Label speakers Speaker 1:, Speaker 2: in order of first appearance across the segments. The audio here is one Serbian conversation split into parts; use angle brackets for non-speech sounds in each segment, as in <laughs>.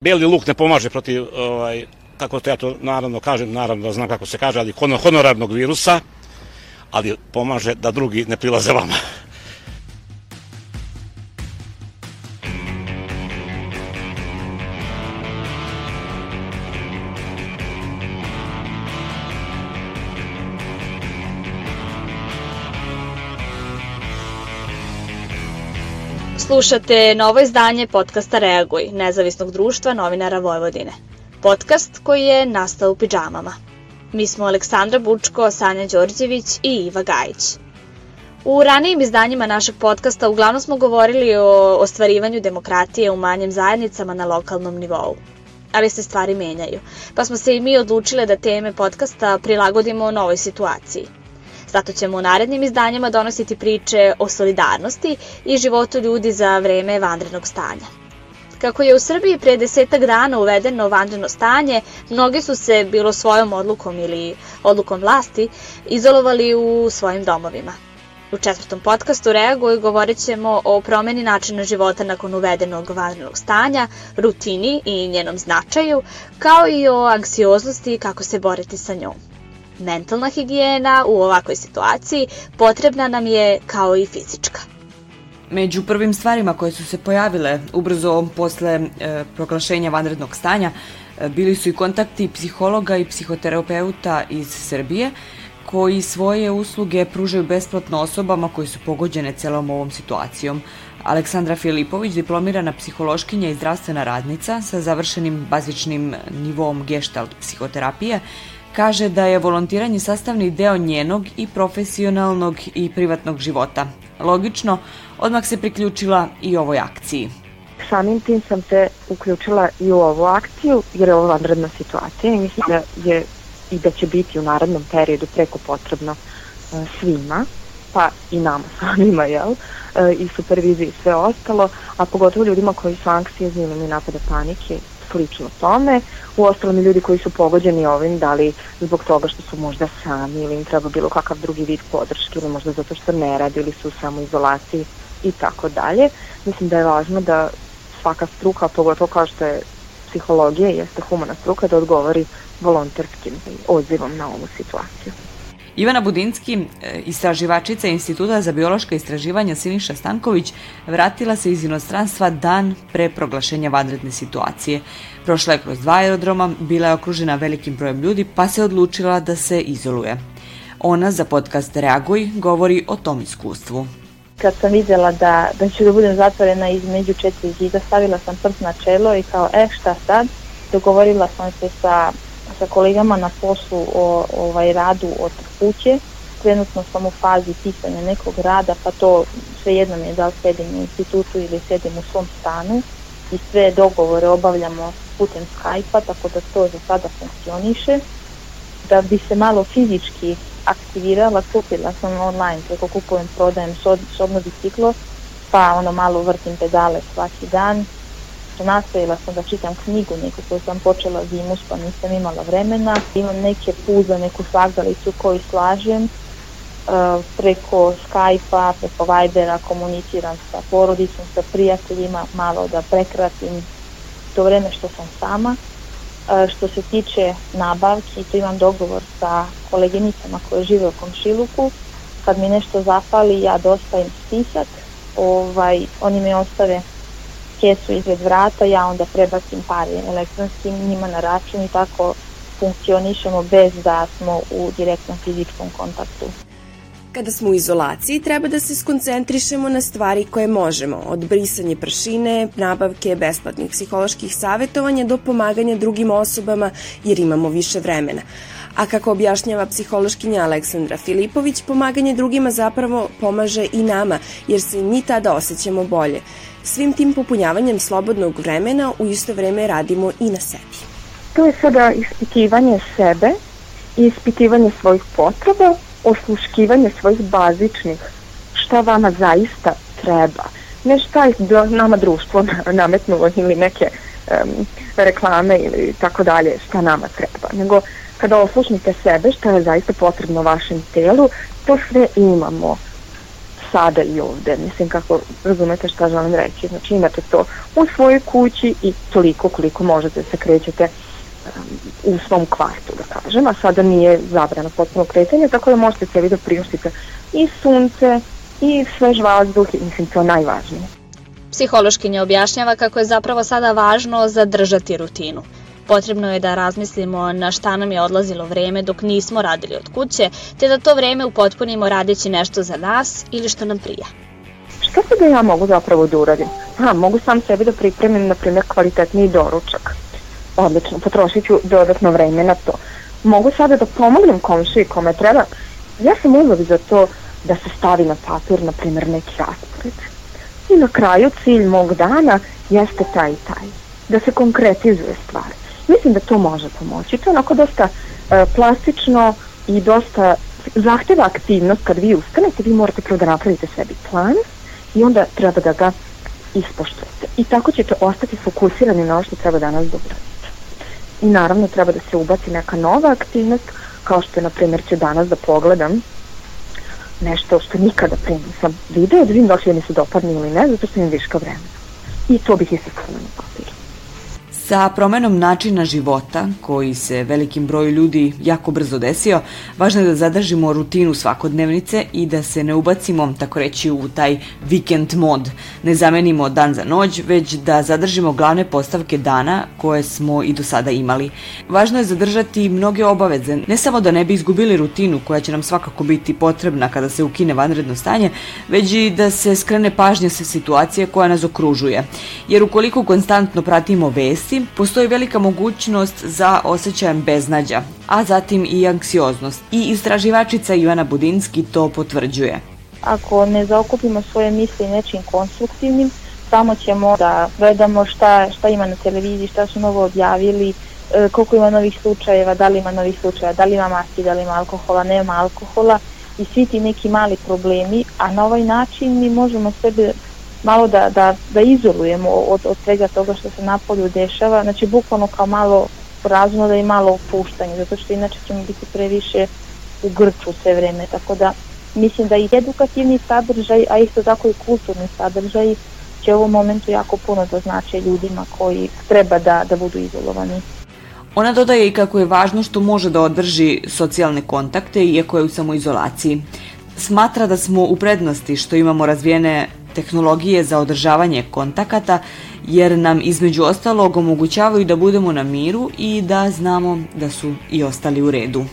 Speaker 1: Beli luk ne pomaže protiv, ovaj, kako to ja to naravno kažem, naravno da znam kako se kaže, ali honorarnog virusa, ali pomaže da drugi ne prilaze vama.
Speaker 2: Slušate novo izdanje podcasta Reaguj, nezavisnog društva novinara Vojvodine. Podcast koji je nastao u pidžamama. Mi smo Aleksandra Bučko, Sanja Đorđević i Iva Gajić. U ranijim izdanjima našeg podcasta uglavnom smo govorili o ostvarivanju demokratije u manjim zajednicama na lokalnom nivou. Ali se stvari menjaju, pa smo se i mi odlučile da teme podcasta prilagodimo novoj situaciji – Zato ćemo u narednim izdanjima donositi priče o solidarnosti i životu ljudi za vreme vanrednog stanja. Kako je u Srbiji pre desetak dana uvedeno vanredno stanje, mnogi su se, bilo svojom odlukom ili odlukom vlasti, izolovali u svojim domovima. U četvrtom podcastu Reaguj govorit ćemo o promeni načina života nakon uvedenog vanrednog stanja, rutini i njenom značaju, kao i o anksioznosti i kako se boriti sa njom. Mentalna higijena u ovakvoj situaciji potrebna nam je kao i fizička.
Speaker 3: Među prvim stvarima koje su se pojavile ubrzo posle e, proglašenja vanrednog stanja e, bili su i kontakti psihologa i psihoterapeuta iz Srbije koji svoje usluge pružaju besplatno osobama koji su pogođene celom ovom situacijom. Aleksandra Filipović, diplomirana psihološkinja i zdravstvena radnica sa završenim bazičnim nivom gestalt psihoterapije, Kaže da je volontiranje sastavni deo njenog i profesionalnog i privatnog života. Logično, odmah se priključila i ovoj akciji.
Speaker 4: Samim tim sam se uključila i u ovu akciju jer je ovo vanredna situacija i mislim da je i da će biti u narednom periodu preko potrebno e, svima, pa i nama <laughs> samima, jel? E, I superviziji i sve ostalo, a pogotovo ljudima koji su anksiozni ili napade panike slično tome. U ostalom i ljudi koji su pogođeni ovim, da li zbog toga što su možda sami ili im treba bilo kakav drugi vid podrške ili možda zato što ne radi ili su u samoizolaciji i tako dalje. Mislim da je važno da svaka struka, pogotovo kao što je psihologija, jeste humana struka, da odgovori volonterskim odzivom na ovu situaciju.
Speaker 3: Ivana Budinski, e, istraživačica Instituta za biološka istraživanja Siniša Stanković, vratila se iz inostranstva dan pre proglašenja vanredne situacije. Prošla je kroz dva aerodroma, bila je okružena velikim brojem ljudi, pa se odlučila da se izoluje. Ona za podcast Reaguj govori o tom iskustvu.
Speaker 5: Kad sam vidjela da, da ću da budem zatvorena između četiri zida, stavila sam prst na čelo i kao, e šta sad? Dogovorila sam se sa sa kolegama na poslu o ovaj, radu od kuće. Trenutno sam u fazi pisanja nekog rada, pa to svejedno mi je da li sedim u institutu ili sedim u svom stanu i sve dogovore obavljamo putem Skype-a, tako da to za sada funkcioniše. Da bi se malo fizički aktivirala, kupila sam online, preko kupujem, prodajem sobno biciklo, pa ono malo vrtim pedale svaki dan, nastavila sam da čitam knjigu neku koju sam počela zimus pa nisam imala vremena. Imam neke puza, neku svagdalicu koju slažem. Uh, preko Skype-a, preko Vibera komuniciram sa porodicom, sa prijateljima, malo da prekratim to vreme što sam sama. Uh, što se tiče nabavki, to imam dogovor sa koleginicama koje žive u komšiluku. Kad mi nešto zapali, ja dostavim spisak, ovaj, oni mi ostave kesu ispred vrata, ja onda prebacim pare elektronskim njima na račun i tako funkcionišemo bez da smo u direktnom fizičkom kontaktu.
Speaker 6: Kada smo u izolaciji, treba da se skoncentrišemo na stvari koje možemo, od brisanje pršine, nabavke besplatnih psiholoških savjetovanja do pomaganja drugim osobama jer imamo više vremena. A kako objašnjava psihološkinja Aleksandra Filipović, pomaganje drugima zapravo pomaže i nama, jer se mi tada osjećamo bolje. Svim tim popunjavanjem slobodnog vremena u isto vreme radimo i na sebi.
Speaker 4: To je sada ispitivanje sebe i ispitivanje svojih potreba, osluškivanje svojih bazičnih, šta vama zaista treba. Ne šta je nama društvo <laughs> nametnulo ili neke um, reklame ili tako dalje, šta nama treba, nego kada oslušnite sebe šta je zaista potrebno vašem telu, to sve imamo sada i ovde. Mislim kako razumete šta želim reći. Znači imate to u svojoj kući i toliko koliko možete da se krećete u svom kvartu, da kažem, a sada nije zabrano potpuno kretanje, tako da možete sebi da priuštite i sunce, i svež vazduh, mislim, to je najvažnije.
Speaker 2: Psihološkinja objašnjava kako je zapravo sada važno zadržati rutinu. Potrebno je da razmislimo na šta nam je odlazilo vreme dok nismo radili od kuće, te da to vreme upotpunimo radeći nešto za nas ili što nam prija.
Speaker 4: Šta se da ja mogu zapravo da uradim? Ha, mogu sam sebi da pripremim, na primjer, kvalitetniji doručak. Odlično, potrošit ću dodatno vreme na to. Mogu sada da pomognem komšiji kome treba. Ja sam uvek za to da se stavi na papir, na primjer, neki raspored. I na kraju cilj mog dana jeste taj i taj. Da se konkretizuje stvar. Mislim da to može pomoći. To je onako dosta e, plastično i dosta zahteva aktivnost kad vi ustanete, vi morate prvo da napravite sebi plan i onda treba da ga ispoštujete. I tako ćete ostati fokusirani na ono što treba danas da uradite. I naravno treba da se ubaci neka nova aktivnost, kao što je, na primjer, ću danas da pogledam nešto što nikada pre nisam video, da vidim da li mi se dopadne ili ne, zato što imam viška vremena. I to bih istakla na papiru.
Speaker 3: Sa promenom načina života, koji se velikim broju ljudi jako brzo desio, važno je da zadržimo rutinu svakodnevnice i da se ne ubacimo, tako reći, u taj vikend mod. Ne zamenimo dan za noć, već da zadržimo glavne postavke dana koje smo i do sada imali. Važno je zadržati mnoge obaveze, ne samo da ne bi izgubili rutinu koja će nam svakako biti potrebna kada se ukine vanredno stanje, već i da se skrene pažnja sa situacije koja nas okružuje. Jer ukoliko konstantno pratimo vesti, postoji velika mogućnost za osjećajem beznađa, a zatim i anksioznost. I istraživačica Ivana Budinski to potvrđuje.
Speaker 5: Ako ne zaokupimo svoje misli nečim konstruktivnim, samo ćemo da gledamo šta, šta ima na televiziji, šta su novo objavili, e, koliko ima novih slučajeva, da li ima novih slučajeva, da li ima maski, da li ima alkohola, nema alkohola i svi ti neki mali problemi, a na ovaj način mi možemo sebe malo da, da, da izolujemo od, od svega toga što se na polju dešava, znači bukvalno kao malo razumno i malo opuštanje, zato što inače ćemo biti previše u grču sve vreme, tako da mislim da i edukativni sadržaj, a isto tako i kulturni sadržaj će u ovom momentu jako puno da znače ljudima koji treba da, da budu izolovani.
Speaker 3: Ona dodaje i kako je važno što može da održi socijalne kontakte iako je u samoizolaciji. Smatra da smo u prednosti što imamo razvijene tehnologije za održavanje kontakata, jer nam između ostalog omogućavaju da budemo na miru i da znamo da su i ostali u redu.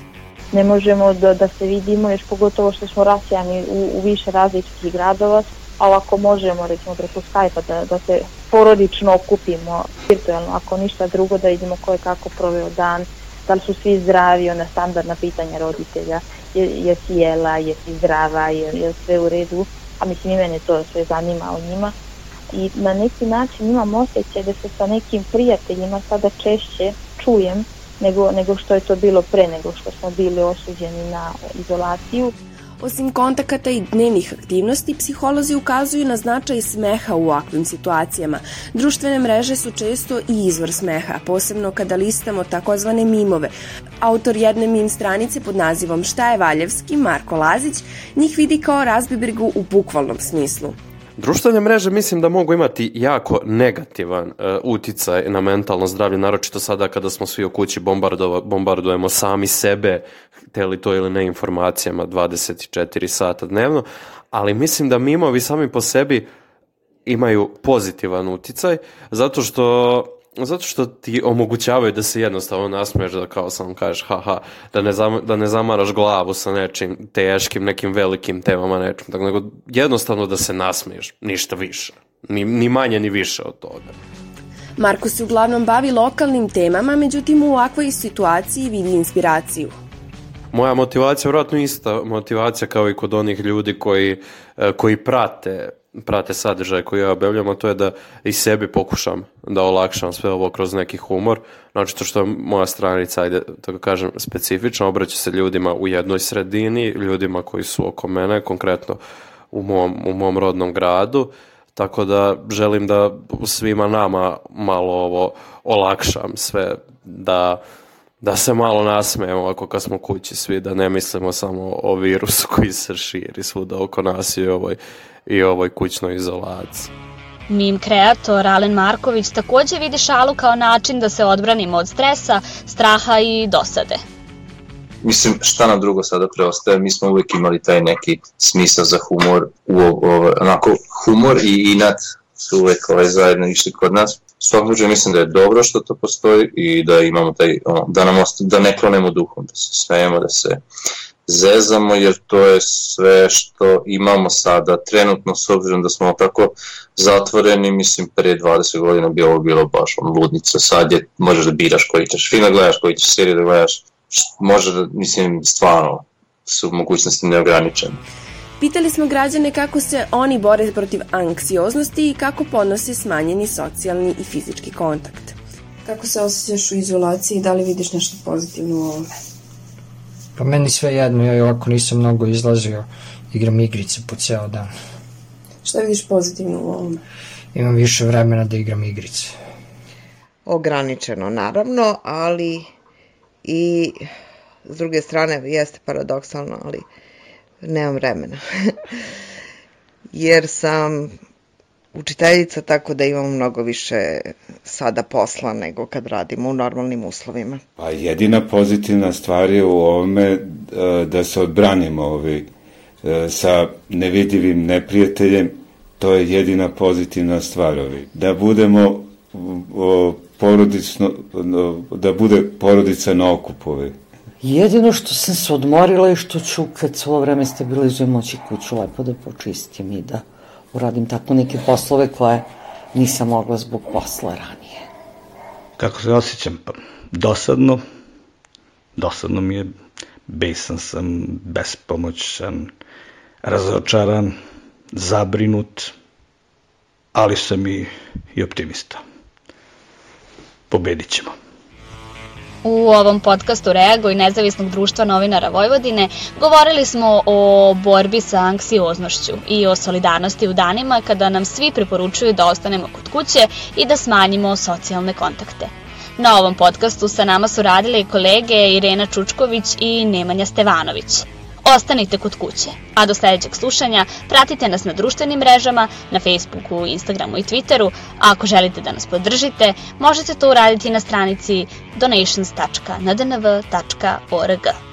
Speaker 5: Ne možemo da, da se vidimo, još pogotovo što smo rasijani u, u više različitih gradova, ali ako možemo recimo preko Skype-a da, da se porodično okupimo virtualno, ako ništa drugo da vidimo ko je kako proveo dan, da li su svi zdravi, ona standardna pitanja roditelja, je, jesi jela, jesi zdrava, je, je sve u redu, a mislim i mene to sve zanima o njima i na neki način imam osjećaj da se sa nekim prijateljima sada češće čujem nego, nego što je to bilo pre nego što smo bili osuđeni na izolaciju.
Speaker 6: Osim kontakata i dnevnih aktivnosti, psiholozi ukazuju na značaj smeha u ovakvim situacijama. Društvene mreže su često i izvor smeha, posebno kada listamo takozvane mimove. Autor jedne mim stranice pod nazivom Šta je Valjevski, Marko Lazić, njih vidi kao razbibrigu u bukvalnom smislu.
Speaker 7: Društvene mreže mislim da mogu imati jako negativan uh, uticaj na mentalno zdravlje, naročito sada kada smo svi u kući bombardujemo sami sebe, teli to ili ne informacijama 24 sata dnevno, ali mislim da mimovi sami po sebi imaju pozitivan uticaj, zato što Zato što ti omogućavaju da se jednostavno nasmeješ, da kao sam kažeš, haha, da ne, zam, da ne zamaraš glavu sa nečim teškim, nekim velikim temama, nečim, tako nego jednostavno da se nasmeješ, ništa više, ni, ni manje ni više od toga.
Speaker 6: Marko se uglavnom bavi lokalnim temama, međutim u ovakvoj situaciji vidi inspiraciju.
Speaker 7: Moja motivacija je vratno ista motivacija kao i kod onih ljudi koji, e, koji prate prate sadržaj koji ja objavljam, a to je da i sebi pokušam da olakšam sve ovo kroz neki humor. Znači to što je moja stranica, ajde, tako kažem, specifična, obraća se ljudima u jednoj sredini, ljudima koji su oko mene, konkretno u mom, u mom rodnom gradu, tako da želim da svima nama malo ovo olakšam sve, da da se malo nasmejemo ako kad smo kući svi, da ne mislimo samo o virusu koji se širi svuda oko nas i ovoj, i ovoj kućnoj izolaciji.
Speaker 2: Mim kreator Alen Marković takođe vidi šalu kao način da se odbranimo od stresa, straha i dosade.
Speaker 8: Mislim, šta nam drugo sada preostaje? Mi smo uvek imali taj neki smisao za humor, u, u, onako, humor i inat su uvek ovaj, zajedno išli kod nas. svakom slučaju mislim da je dobro što to postoji i da imamo taj, da, nam osta, da ne klonemo duhom, da se smejemo, da se zezamo, jer to je sve što imamo sada trenutno, s obzirom da smo tako zatvoreni, mislim, pre 20 godina bi ovo bilo baš on ludnica, sad je, možeš da biraš koji ćeš film da gledaš, koji ćeš seriju da gledaš, može da, mislim, stvarno su mogućnosti neograničene.
Speaker 6: Pitali smo građane kako se oni bore protiv anksioznosti i kako ponose smanjeni socijalni i fizički kontakt. Kako se osjećaš u izolaciji i da li vidiš nešto pozitivno u ovome?
Speaker 9: Pa meni sve jedno, ja i ovako nisam mnogo izlazio, igram igrice po ceo dan.
Speaker 6: Šta vidiš pozitivno u ovome?
Speaker 9: Imam više vremena da igram igrice.
Speaker 10: Ograničeno, naravno, ali i s druge strane jeste paradoksalno, ali nemam vremena. <laughs> Jer sam učiteljica, tako da imam mnogo više sada posla nego kad radimo u normalnim uslovima.
Speaker 11: Pa jedina pozitivna stvar je u ovome e, da se odbranimo ovi, e, sa nevidivim neprijateljem, to je jedina pozitivna stvar ovi. Da budemo porodično, da bude porodica na okupovi.
Speaker 12: Jedino što sam se odmorila i što ću kad svo vreme stabilizujem moći kuću lepo da počistim i da uradim tako neke poslove koje nisam mogla zbog posla ranije.
Speaker 13: Kako se osjećam? Pa, dosadno. Dosadno mi je. Besan sam, bespomoćan, razočaran, zabrinut, ali sam i, i optimista. Pobedit ćemo.
Speaker 2: U ovom podcastu Reago i Nezavisnog društva novinara Vojvodine govorili smo o borbi sa anksioznošću i o solidarnosti u danima kada nam svi preporučuju da ostanemo kod kuće i da smanjimo socijalne kontakte. Na ovom podcastu sa nama su radile kolege Irena Čučković i Nemanja Stevanović ostanite kod kuće. A do sledećeg slušanja pratite nas na društvenim mrežama, na Facebooku, Instagramu i Twitteru, a ako želite da nas podržite, možete to uraditi na stranici donations.ndnv.org.